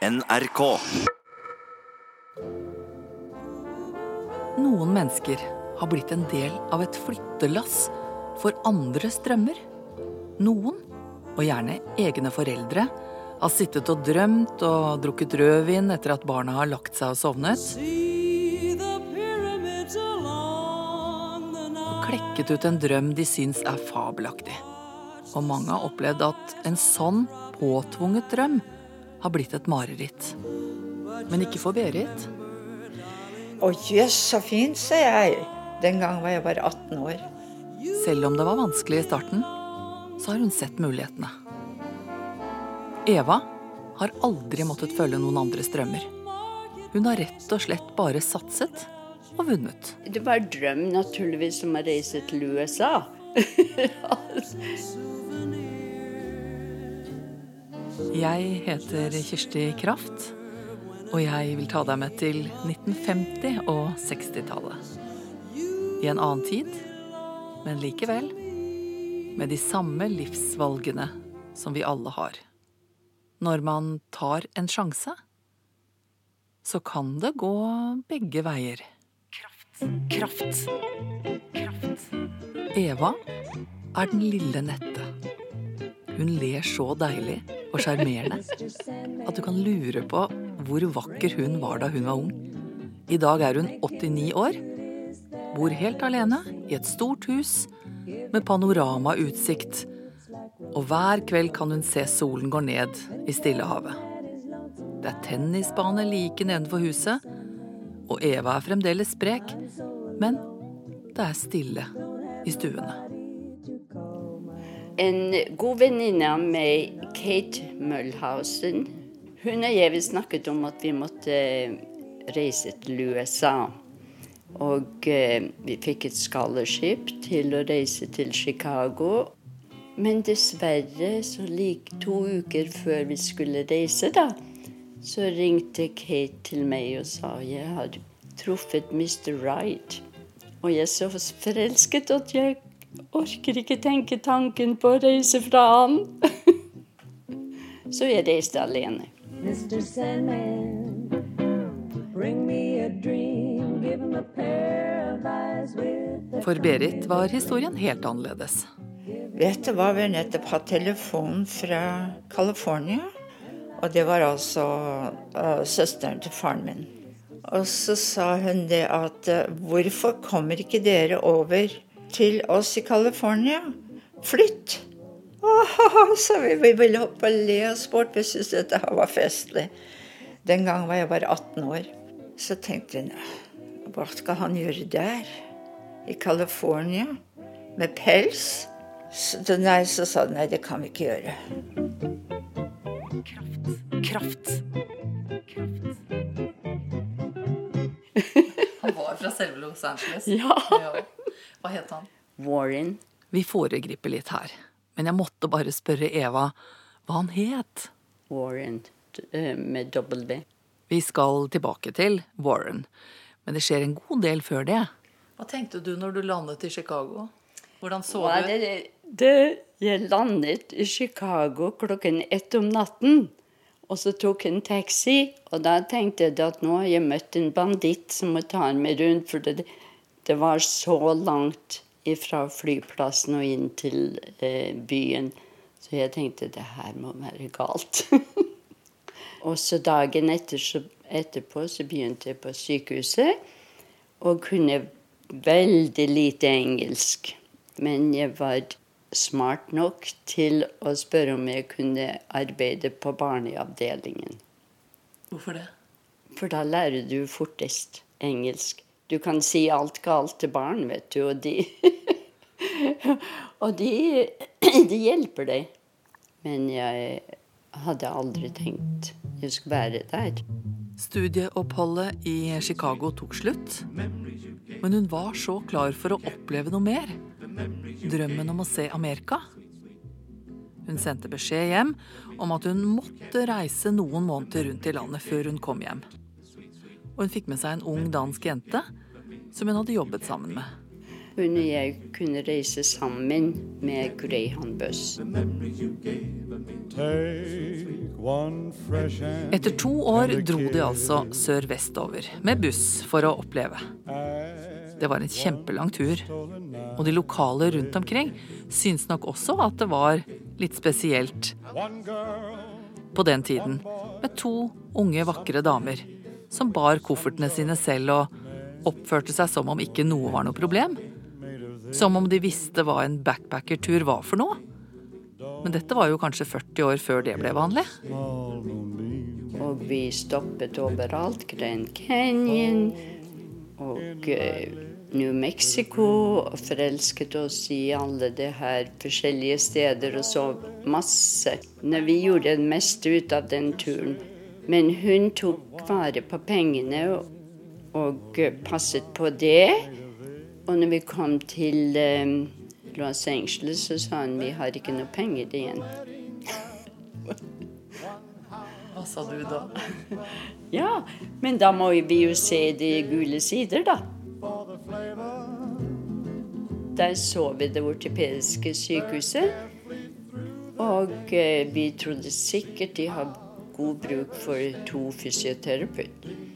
NRK. Noen mennesker har blitt en del av et flyttelass for andres drømmer. Noen, og gjerne egne foreldre, har sittet og drømt og drukket rødvin etter at barna har lagt seg og sovnet. Og klekket ut en drøm de syns er fabelaktig. Og mange har opplevd at en sånn påtvunget drøm har blitt et mareritt. Men ikke for Berit. Å jøss, så fint, sier jeg. Den gang var jeg bare 18 år. Selv om det var vanskelig i starten, så har hun sett mulighetene. Eva har aldri måttet følge noen andres drømmer. Hun har rett og slett bare satset og vunnet. Det var drøm naturligvis om å reise til USA. Jeg heter Kirsti Kraft, og jeg vil ta deg med til 1950- og 60-tallet. I en annen tid, men likevel med de samme livsvalgene som vi alle har. Når man tar en sjanse, så kan det gå begge veier. Kraft. Kraft. Kraft. Eva er den lille Nette. Hun ler så deilig og sjarmerende at du kan lure på hvor vakker hun var da hun var ung. I dag er hun 89 år, bor helt alene i et stort hus med panoramautsikt, og hver kveld kan hun se solen gå ned i Stillehavet. Det er tennisbane like nedenfor huset, og Eva er fremdeles sprek, men det er stille i stuene. En god venninne av meg, Kate Møllhausen, hun og jeg snakket om at vi måtte reise til USA. Og eh, vi fikk et scholarship til å reise til Chicago. Men dessverre, så like to uker før vi skulle reise, da, så ringte Kate til meg og sa jeg hadde truffet Mr. Wright. Og jeg så forelsket at jeg orker ikke tenke tanken på å reise fra han. så jeg reiste alene. Mr. Sandman, bring me a dream, give him a pair of eyes with a For Berit var historien helt annerledes. Vet du hva, vi har nettopp hatt telefon fra California. Og det var altså uh, søsteren til faren min. Og så sa hun det at uh, hvorfor kommer ikke dere over til oss i California? Flytt! Åh, så vi, vi ville hoppe og le oss bort. Vi syntes dette var festlig. Den gang var jeg bare 18 år. Så tenkte hun hva skal han gjøre der? I California? Med pels? Så, nei, så sa hun nei, det kan vi ikke gjøre. Kraft. Han var fra selve Los Angeles. Ja. Hva het han? Warren. Vi foregriper litt her, men jeg måtte bare spørre Eva hva han het. Warren med dobbel B. Vi skal tilbake til Warren, men det skjer en god del før det. Hva tenkte du når du landet i Chicago? Hvordan så Hva du det, det, jeg landet i Chicago klokken ett om natten. Og så tok jeg en taxi, og da tenkte jeg at nå har jeg møtt en banditt som må ta meg rundt, for det, det var så langt fra flyplassen og inn til eh, byen. Så jeg tenkte det her må være galt. og så dagen etter, så, etterpå så begynte jeg på sykehuset og kunne veldig lite engelsk. Men jeg var smart nok til å spørre om jeg kunne arbeide på barneavdelingen. Hvorfor det? For da lærer du fortest engelsk. Du kan si alt galt til barn, vet du, og de Og de, de hjelper deg. Men jeg hadde aldri tenkt jeg skulle være der. Studieoppholdet i Chicago tok slutt, men hun var så klar for å oppleve noe mer. Drømmen om å se Amerika. Hun sendte beskjed hjem om at hun måtte reise noen måneder rundt i landet før hun kom hjem. Og hun fikk med seg en ung dansk jente som hun hadde jobbet sammen med. Hun og jeg kunne reise sammen med fresh and Etter to år dro de altså sør-vestover med buss for å oppleve. Det var en kjempelang tur, og de lokale rundt omkring syntes nok også at det var litt spesielt på den tiden med to unge, vakre damer som bar koffertene sine selv og oppførte seg som om ikke noe var noe problem. Som om de visste hva en backpackertur var for noe. Men dette var jo kanskje 40 år før det ble vanlig. Og vi stoppet overalt. Grand Canyon og eh, New Mexico. Og forelsket oss i alle de her forskjellige steder og så masse. Når vi gjorde det meste ut av den turen. Men hun tok vare på pengene og, eh, passet på det. Og når vi kom til eh, Los Angeles, så sa han vi har ikke noe penger igjen. Hva sa du da? Ja, men da må vi jo se de gule sider, da. Der så vi det ortopediske sykehuset. Og eh, vi trodde sikkert de har god bruk for to fysioterapeuter.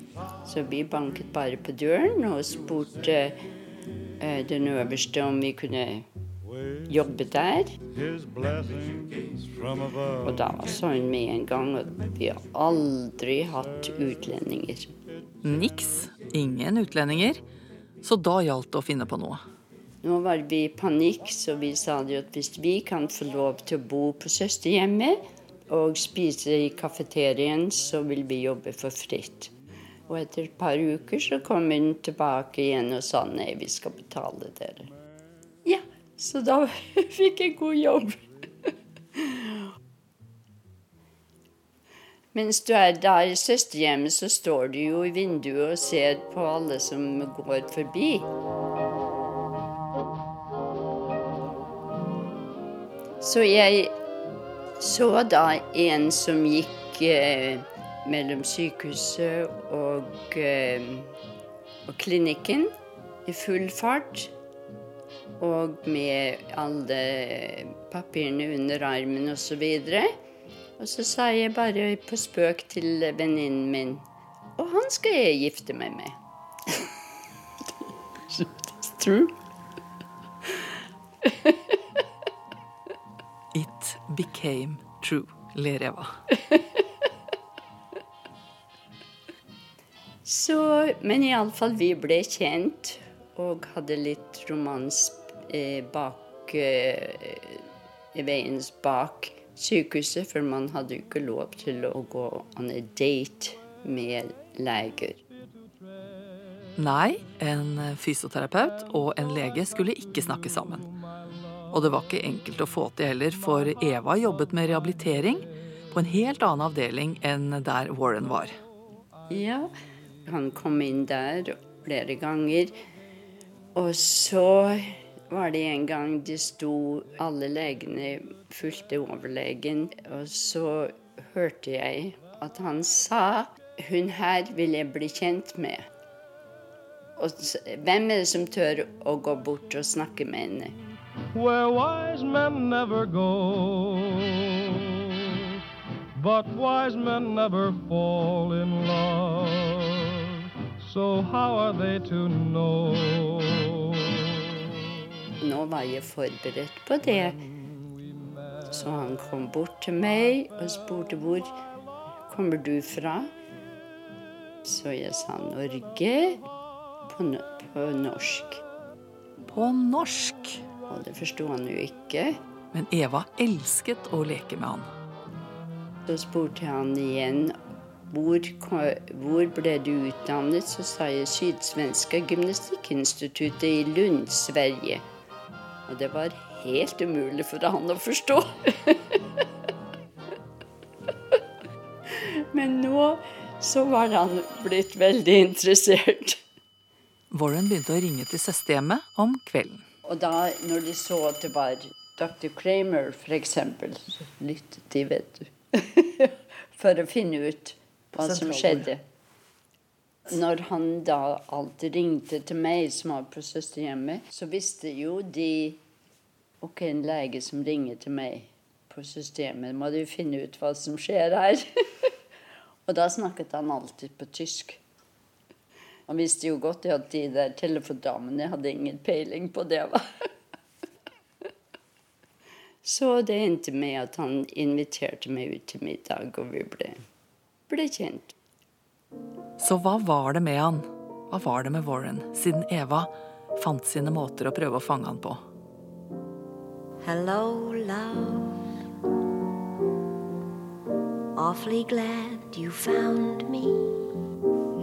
Så vi banket bare på døren og spurte eh, den øverste om vi kunne jobbe der. Og da var hun med en gang at vi har aldri hatt utlendinger. Niks. Ingen utlendinger. Så da gjaldt det å finne på noe. Nå var vi i panikk, så vi sa det at hvis vi kan få lov til å bo på søsterhjemmet og spise i kafeterien, så vil vi jobbe for fritt. Og etter et par uker så kom hun tilbake igjen og sa nei, vi skal betale dere. Ja, så da fikk jeg god jobb. Mens du er der i søsterhjemmet, så står du jo i vinduet og ser på alle som går forbi. Så jeg så da en som gikk eh, mellom sykehuset og, eh, og klinikken i full fart. Og med alle papirene under armen osv. Og så sa jeg bare på spøk til venninnen min Og han skal jeg gifte meg med. It's true. It became true, ler Eva. Så, men iallfall, vi ble kjent og hadde litt romans eh, bak eh, veien bak sykehuset, for man hadde jo ikke lov til å gå on a date med leger. Nei, en fysioterapeut og en lege skulle ikke snakke sammen. Og det var ikke enkelt å få til heller, for Eva jobbet med rehabilitering på en helt annen avdeling enn der Warren var. Ja, han kom inn der flere ganger. Og så var det en gang de sto Alle legene fulgte overlegen. Og så hørte jeg at han sa Hun her vil jeg bli kjent med. Og hvem er det som tør å gå bort og snakke med henne? where wise men never go. But wise men never fall in love. So how are they to know? Nå var jeg forberedt på det. Så han kom bort til meg og spurte hvor kommer du fra. Så jeg sa Norge på, no på norsk. På norsk. Og det forsto han jo ikke. Men Eva elsket å leke med han. Så spurte han igjen hvor, hvor ble du utdannet. Så sa jeg Sydsvenska gymnastikkinstituttet i Lund, Sverige. Og det var helt umulig for han å forstå. Men nå så var han blitt veldig interessert. Warren begynte å ringe til søsterhjemmet om kvelden. Og da, når de så at det var Dr. Kramer, eksempel, så lyttet de, vet du. For å finne ut hva som skjedde. Når han da alltid ringte til meg, som var på søsterhjemmet, så visste jo de Ok, en lege som ringer til meg på søsterhjemmet, må du finne ut hva som skjer her. og da snakket han alltid på tysk. Han visste jo godt at de der telefondamene hadde ingen peiling på det. va? Så det endte med at han inviterte meg ut til middag, og vi ble, ble kjent. Så hva var det med han? Hva var det med Warren, siden Eva fant sine måter å prøve å fange han på? Hello, love. Awfully glad you found me.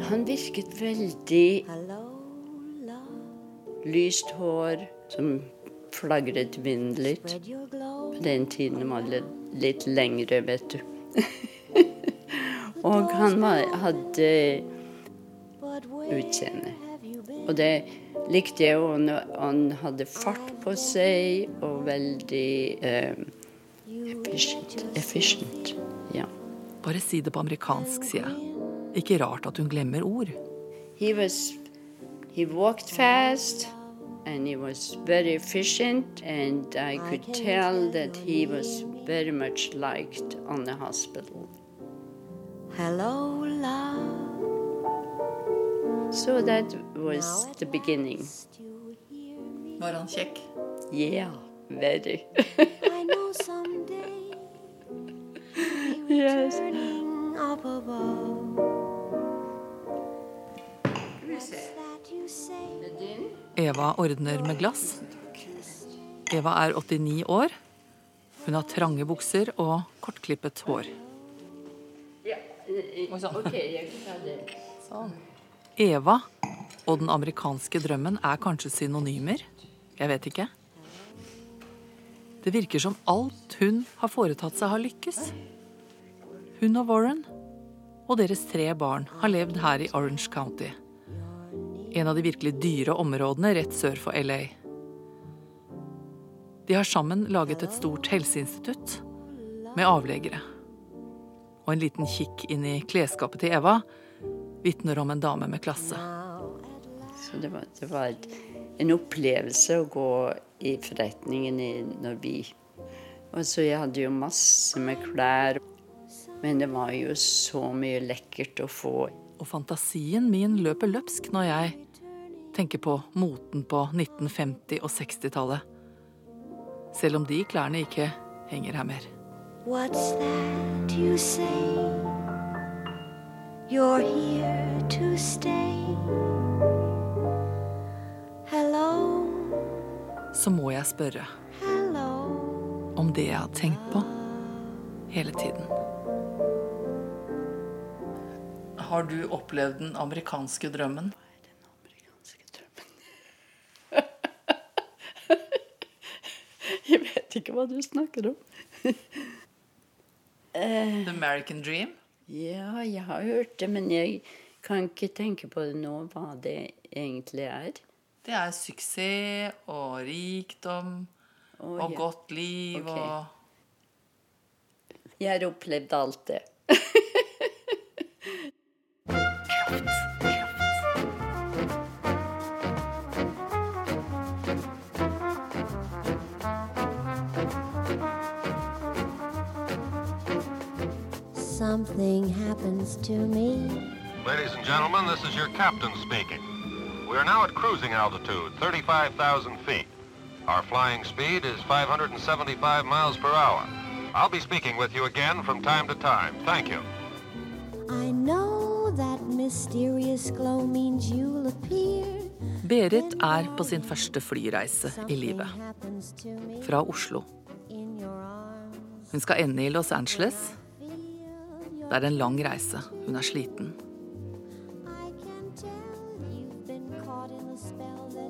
Han virket veldig Hello, love. lyst hår som flagret vinden litt. På den tiden var det litt lengre, vet du. og han var, hadde utseende. Og det likte jeg. òg. han- han hadde fart på seg og veldig eh, efficient. efficient. Ja. Bare si det på amerikansk, sier jeg. Ikke rart at hun glemmer ord. He was he walked fast and he was very efficient and I could tell that he was very much liked on the hospital. Hello, love. So that was the beginning. Var han kjekk? Yeah, very. I know someday Yes. Eva ordner med glass. Eva er 89 år. Hun har trange bukser og kortklippet hår. Ok, jeg det. Eva og den amerikanske drømmen er kanskje synonymer? Jeg vet ikke. Det virker som alt hun har foretatt seg, har lykkes. Hun og Warren og deres tre barn har levd her i Orange County. En av de virkelig dyre områdene rett sør for LA. De har sammen laget et stort helseinstitutt med avleggere. Og en liten kikk inn i klesskapet til Eva vitner om en dame med klasse. Så det var, det var et, en opplevelse å gå i forretningen i, Norby. Og så jeg hadde jo masse med klær. Men det var jo så mye lekkert å få. Og fantasien min løper løpsk når jeg tenker på moten på 1950- og 60-tallet. Selv om de klærne ikke henger her mer. What's that you say? You're here to stay. Hello, Så må jeg spørre hello. om det jeg har tenkt på hele tiden. Har du opplevd den amerikanske drømmen? Amerikanske drømmen. jeg vet ikke hva du snakker om. The American Dream? Ja, jeg har hørt det, men jeg kan ikke tenke på det nå, hva det egentlig er. Det er suksess og rikdom oh, og ja. godt liv okay. og Jeg har opplevd alt det. To me. Ladies and gentlemen, this is your captain speaking. We are now at cruising altitude, 35,000 feet. Our flying speed is 575 miles per hour. I'll be speaking with you again from time to time. Thank you. I know that mysterious glow means you'll appear. Berit er på sin første flyreise i livet. Fra Oslo. Hun skal ende i Los Angeles. Det er en lang reise. Hun er sliten.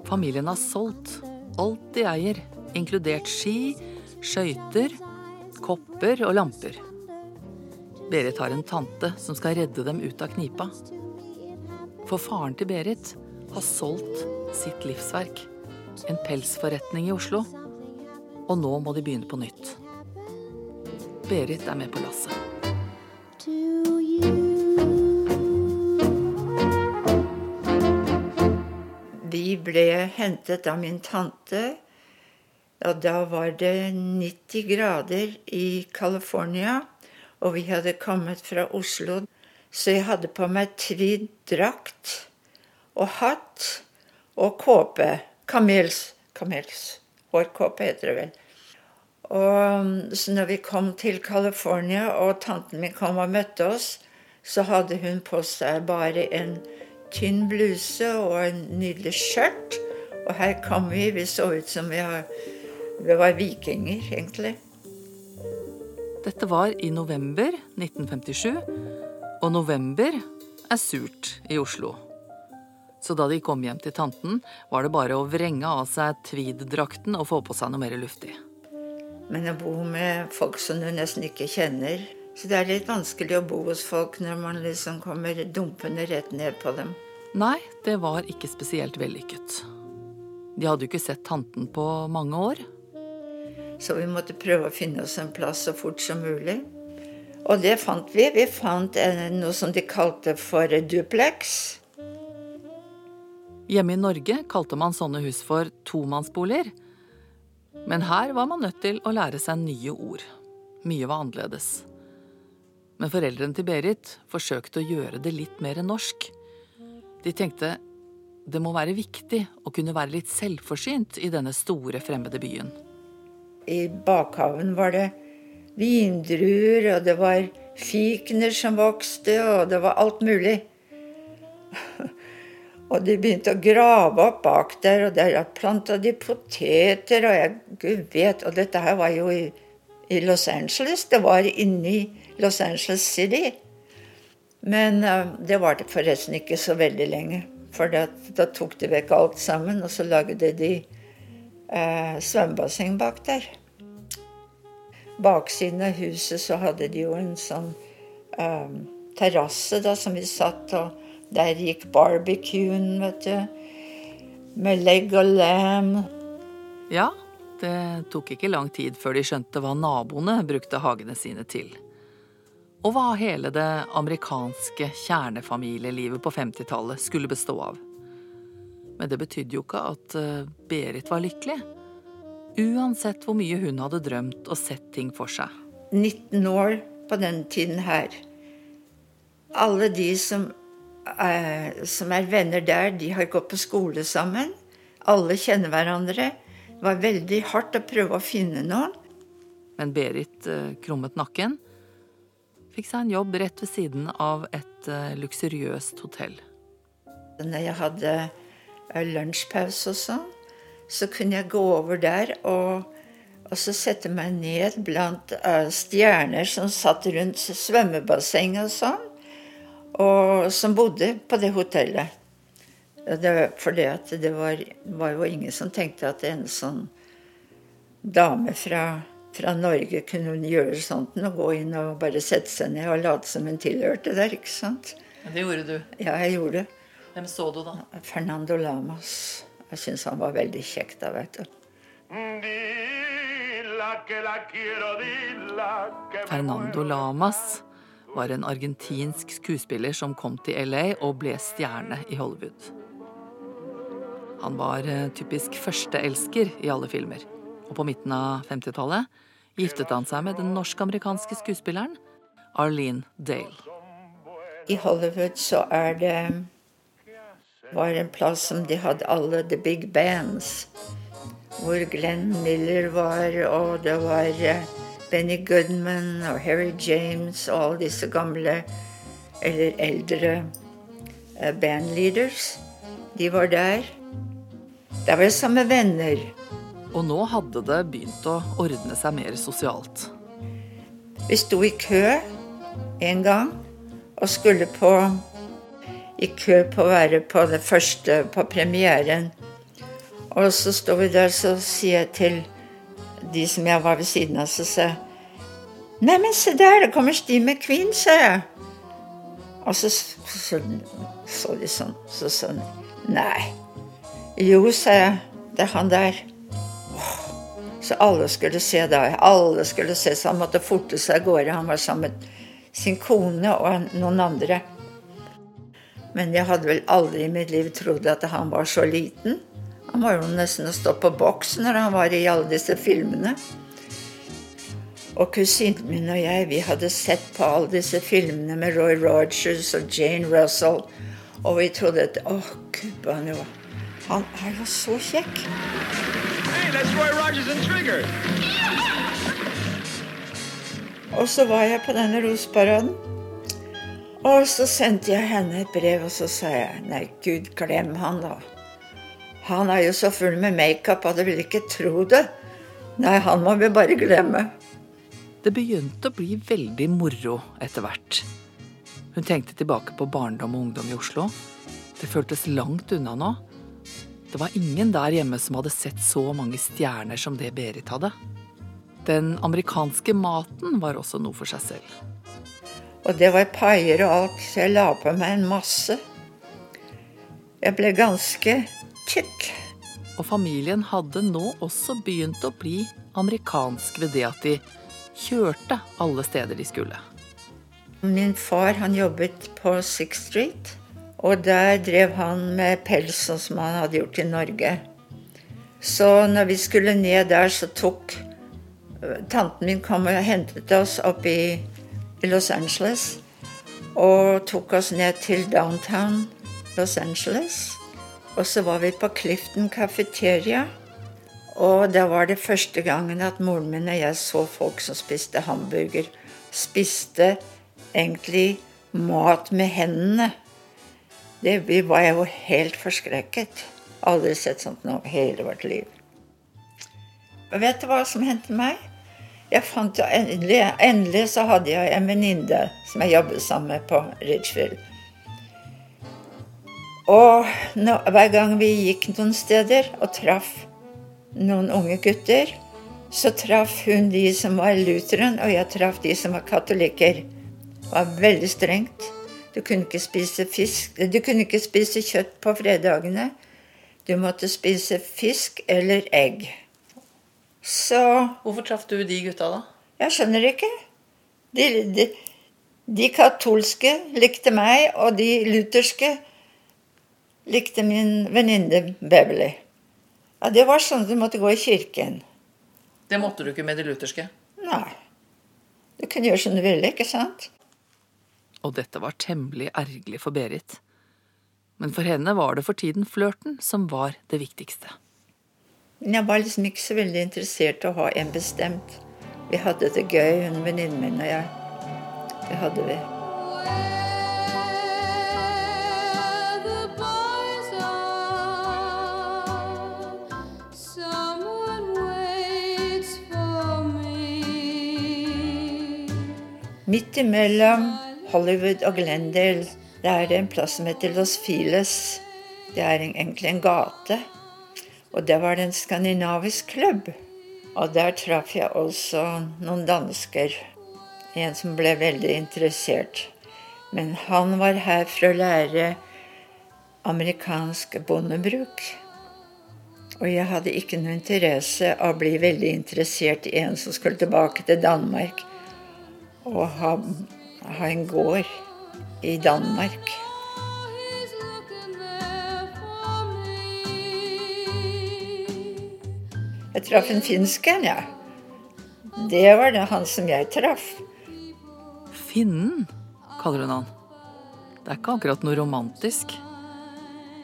Familien har solgt alt de eier, inkludert ski, skøyter, kopper og lamper. Berit har en tante som skal redde dem ut av knipa. For faren til Berit har solgt sitt livsverk. En pelsforretning i Oslo. Og nå må de begynne på nytt. Berit er med på lasset. You. ble hentet av min tante. Og da var det 90 grader i California, og vi hadde kommet fra Oslo. Så jeg hadde på meg drakt og hatt og kåpe. Kamels, kamels hårkåpe heter det vel. Og så når vi kom til California, og tanten min kom og møtte oss, så hadde hun på seg bare en tynn bluse og en nydelig skjørt. Og her kom vi. Vi så ut som vi, har, vi var vikinger, egentlig. Dette var i november 1957, og november er surt i Oslo. Så da de kom hjem til tanten, var det bare å vrenge av seg tweed-drakten og få på seg noe mer luftig. Men å bo med folk som du nesten ikke kjenner Så det er litt vanskelig å bo hos folk når man liksom kommer dumpende rett ned på dem. Nei, det var ikke spesielt vellykket. De hadde jo ikke sett tanten på mange år. Så vi måtte prøve å finne oss en plass så fort som mulig. Og det fant vi. Vi fant noe som de kalte for duplex. Hjemme i Norge kalte man sånne hus for tomannsboliger. Men her var man nødt til å lære seg nye ord. Mye var annerledes. Men foreldrene til Berit forsøkte å gjøre det litt mer norsk. De tenkte det må være viktig å kunne være litt selvforsynt i denne store, fremmede byen. I bakhaven var det vindruer, og det var fikener som vokste, og det var alt mulig. Og de begynte å grave opp bak der, og der planta de poteter, og jeg gud vet Og dette her var jo i, i Los Angeles. Det var inni Los Angeles City. Men uh, det varte forresten ikke så veldig lenge. For da, da tok de vekk alt sammen, og så lagde de uh, svømmebasseng bak der. Baksiden av huset så hadde de jo en sånn uh, terrasse da, som vi satt og der gikk barbecuen, vet du. Med legg og lam. Ja, det tok ikke lang tid før de skjønte hva naboene brukte hagene sine til. Og hva hele det amerikanske kjernefamilielivet på 50-tallet skulle bestå av. Men det betydde jo ikke at eh, Berit var lykkelig. Uansett hvor mye hun hadde drømt og sett ting for seg. 19 år på den tiden her. Alle de som eh, som er venner der, de har gått på skole sammen. Alle kjenner hverandre. Det var veldig hardt å prøve å finne noen. Men Berit eh, krummet nakken. Fikk seg en jobb rett ved siden av et eh, luksuriøst hotell. Når jeg hadde eh, lunsjpause og sånn, så kunne jeg gå over der og, og så sette meg ned blant uh, stjerner som satt rundt svømmebassenget og sånn og som bodde på det hotellet. Det, fordi at det var, var, jo ingen som tenkte at en sånn dame fra, fra Norge kunne gjøre sånt og gå inn og bare sette seg ned og late som hun tilhørte der. ikke sant? Det gjorde du. Ja, jeg gjorde det. Hvem så du, da? Fernando Lamas. Jeg syns han var veldig kjekk da, vet du. Fernando Lamas var en argentinsk skuespiller som kom til LA og ble stjerne i Hollywood. Han var eh, typisk førsteelsker i alle filmer, og på midten av 50-tallet giftet han seg med den norsk-amerikanske skuespilleren Arlene Dale. I Hollywood så er det var en plass som de hadde alle the big bands. Hvor Glenn Miller var, og det var eh, Benny Goodman og Harry James og alle disse gamle eller eldre eh, bandleaders. De var der. Der var jeg samme med venner. Og nå hadde det begynt å ordne seg mer sosialt. Vi sto i kø en gang og skulle på i kø på å være på det første, på premieren. Og så står vi der, så sier jeg til de som jeg var ved siden av, så sa jeg Neimen, se der, det kommer Steve McQueen, sa jeg. Og så så, så de sånn, så sa han Nei. Jo, sa jeg. Det er han der. Så alle skulle se da. Alle skulle se, så han måtte forte seg av gårde. Han var sammen med sin kone og noen andre. Men jeg hadde vel aldri i mitt liv trodd at han var så liten. Han var jo nesten å stå på boks når han var i alle disse filmene. Og kusinen min og jeg vi hadde sett på alle disse filmene med Roy Rogers og Jane Russell. Og vi trodde at å, gud, han, jo, han er jo så kjekk. Hey, that's Roy Rogers and Trigger. Og så var jeg på denne rosparaden. Og så sendte jeg henne et brev, og så sa jeg nei, gud, glem han, da. Han er jo så full med makeup at du vil ikke tro det. Nei, han må vi bare glemme. Det begynte å bli veldig moro etter hvert. Hun tenkte tilbake på barndom og ungdom i Oslo. Det føltes langt unna nå. Det var ingen der hjemme som hadde sett så mange stjerner som det Berit hadde. Den amerikanske maten var også noe for seg selv. Og det var paier og alt, så jeg la på meg en masse. Jeg ble ganske tykk. Og familien hadde nå også begynt å bli amerikansk ved det at de kjørte alle steder de skulle. Min far han jobbet på Sixth Street, og der drev han med pels sånn som han hadde gjort i Norge. Så når vi skulle ned der, så tok Tanten min kom og hentet oss opp i, i Los Angeles. Og tok oss ned til downtown Los Angeles. Og så var vi på Clifton Cafeteria. Og da var det første gangen at moren min og jeg så folk som spiste hamburger. Spiste egentlig mat med hendene. Det, var jeg jo helt forskrekket. Aldri sett sånt noe hele vårt liv. Og vet du hva som hendte meg? Jeg fant jo endelig, endelig så hadde jeg en venninne som jeg jobbet sammen med på Ridgefield. Og nå, hver gang vi gikk noen steder og traff noen unge gutter, så traff hun de som var lutheren, og jeg traff de som var katolikker. Det var veldig strengt. Du kunne ikke spise fisk Du kunne ikke spise kjøtt på fredagene. Du måtte spise fisk eller egg. Så Hvorfor traff du de gutta, da? jeg skjønner ikke. De, de, de katolske likte meg, og de lutherske likte min venninne Beverly. Ja, Det var sånn at du måtte gå i kirken. Det måtte du ikke med de lutherske. Nei. Du kunne gjøre som du ville, ikke sant? Og dette var temmelig ergerlig for Berit. Men for henne var det for tiden flørten som var det viktigste. Jeg var liksom ikke så veldig interessert i å ha en bestemt. Vi hadde det gøy, hun venninnen min og jeg. Det hadde vi. Midt imellom Hollywood og Glendale, det er en plass som heter Los Files. Det er egentlig en gate. Og der var det en skandinavisk klubb. Og der traff jeg også noen dansker. En som ble veldig interessert. Men han var her for å lære amerikansk bondebruk. Og jeg hadde ikke noe interesse av å bli veldig interessert i en som skulle tilbake til Danmark og ha, ha en gård i Danmark. Jeg traff en finsk en, ja. Det var det han som jeg traff. Finnen, kaller hun han. Det er ikke akkurat noe romantisk.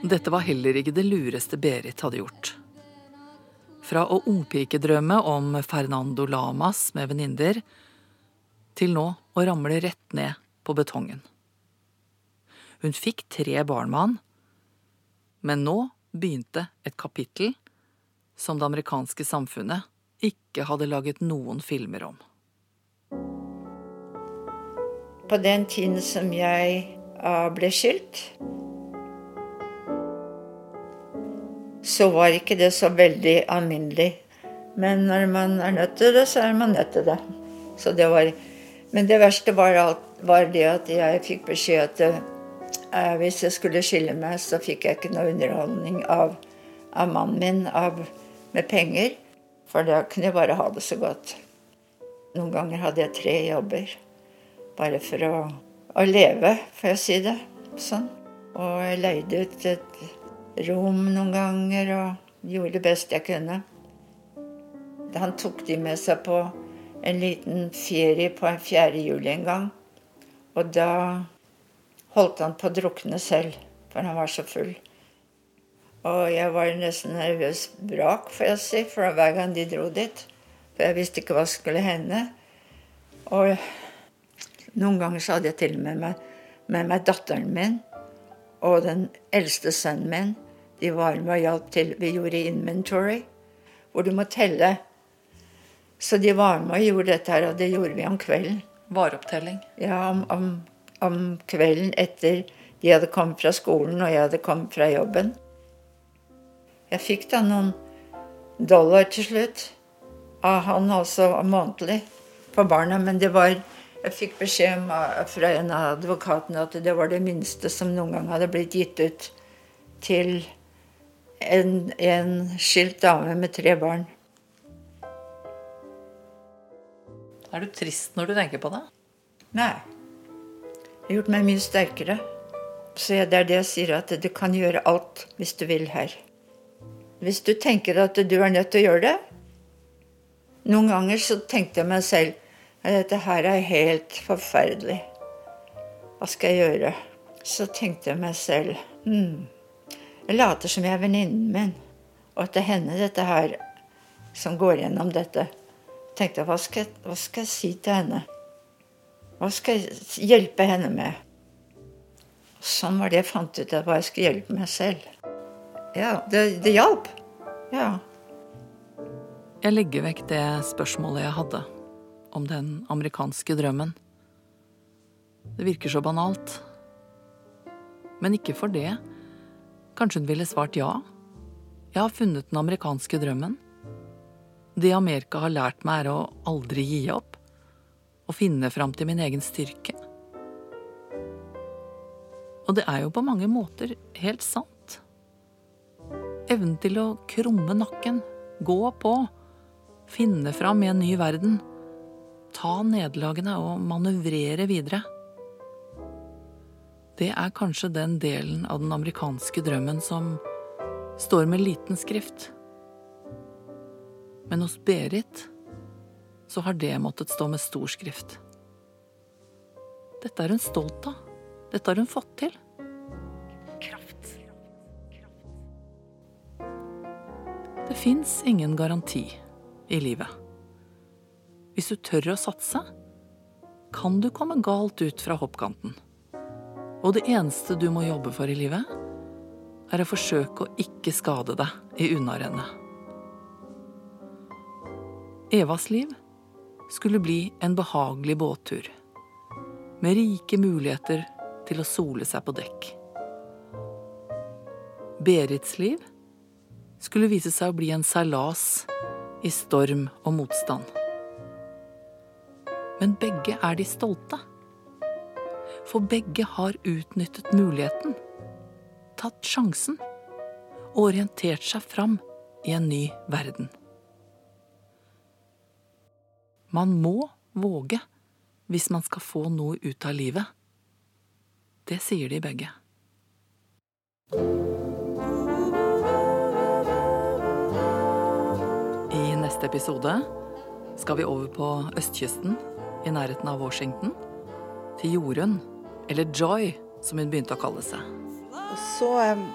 Dette var heller ikke det lureste Berit hadde gjort. Fra å ungpikedrømme om Fernando Lamas med venninner, til nå å ramle rett ned på betongen. Hun fikk tre barn med han, men nå begynte et kapittel som det amerikanske samfunnet ikke hadde laget noen filmer om. På den tiden som jeg eh, ble skilt, så var ikke det så veldig alminnelig. Men når man er nødt til det, så er man nødt til det. Så det var, men det verste var, alt, var det at jeg fikk beskjed at eh, hvis jeg skulle skille meg, så fikk jeg ikke noe underholdning av, av mannen min av, med penger. For da kunne jeg bare ha det så godt. Noen ganger hadde jeg tre jobber. Bare for å, å leve, får jeg si det. Sånn. Og jeg leide ut et rom noen ganger, og gjorde det best jeg kunne. Han tok de med seg på en liten ferie på en 4. juli en gang. Og da holdt han på å drukne selv, for han var så full. Og jeg var nesten nervøs brak, får jeg si, for hver gang de dro dit. For jeg visste ikke hva som skulle hende. Og noen ganger så hadde jeg til og med meg, med meg datteren min og den eldste sønnen min. De var med og hjalp til. Vi gjorde inventory, hvor du må telle. Så de var med og gjorde dette her, og det gjorde vi om kvelden. Vareopptelling. Ja, om, om, om kvelden etter de hadde kommet fra skolen og jeg hadde kommet fra jobben. Jeg fikk da noen dollar til slutt av han også månedlig på barna, men det var Jeg fikk beskjed om, fra en av advokatene at det var det minste som noen gang hadde blitt gitt ut til en, en skilt dame med tre barn. Er du trist når du tenker på det? Nei. Det har gjort meg mye sterkere. Så det er det jeg sier, at du kan gjøre alt hvis du vil her. Hvis du tenker at du er nødt til å gjøre det Noen ganger så tenkte jeg meg selv at dette her er helt forferdelig. Hva skal jeg gjøre? Så tenkte jeg meg selv hmm, Jeg later som jeg er venninnen min, og at det er henne dette her som går gjennom dette. Tenkte jeg, hva skal, hva skal jeg si til henne? Hva skal jeg hjelpe henne med? Sånn var det jeg fant ut av hva jeg skulle hjelpe meg selv. Ja, det, det hjalp. Ja. Jeg legger vekk det spørsmålet jeg hadde om den amerikanske drømmen. Det virker så banalt. Men ikke for det. Kanskje hun ville svart ja? Jeg har funnet den amerikanske drømmen. Det Amerika har lært meg, er å aldri gi opp. Å finne fram til min egen styrke. Og det er jo på mange måter helt sant. Evnen til å krumme nakken, gå på, finne fram i en ny verden, ta nederlagene og manøvrere videre. Det er kanskje den delen av den amerikanske drømmen som står med liten skrift. Men hos Berit så har det måttet stå med stor skrift. Dette er hun stolt av. Dette har hun fått til. Kraft. Det fins ingen garanti i livet. Hvis du tør å satse, kan du komme galt ut fra hoppkanten. Og det eneste du må jobbe for i livet, er å forsøke å ikke skade deg i unnarennet. Evas liv skulle bli en behagelig båttur, med rike muligheter til å sole seg på dekk. Berits liv skulle vise seg å bli en seilas i storm og motstand. Men begge er de stolte. For begge har utnyttet muligheten, tatt sjansen og orientert seg fram i en ny verden. Man må våge hvis man skal få noe ut av livet. Det sier de begge. I neste episode skal vi over på østkysten, i nærheten av Washington, til Jorunn, eller Joy, som hun begynte å kalle seg. Og så um,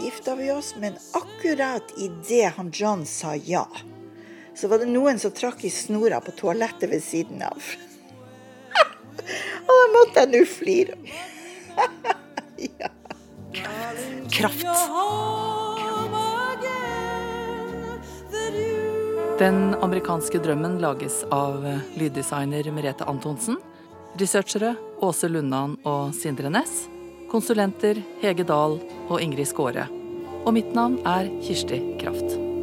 gifta vi oss, men akkurat idet han John sa ja, så var det noen som trakk i snora på toalettet ved siden av. Og da måtte jeg nå flire. ja. Kraft. Den amerikanske drømmen lages av lyddesigner Merete Antonsen, researchere Åse Lundan og Sindre Næss, konsulenter Hege Dahl og Ingrid Skåre. Og mitt navn er Kirsti Kraft.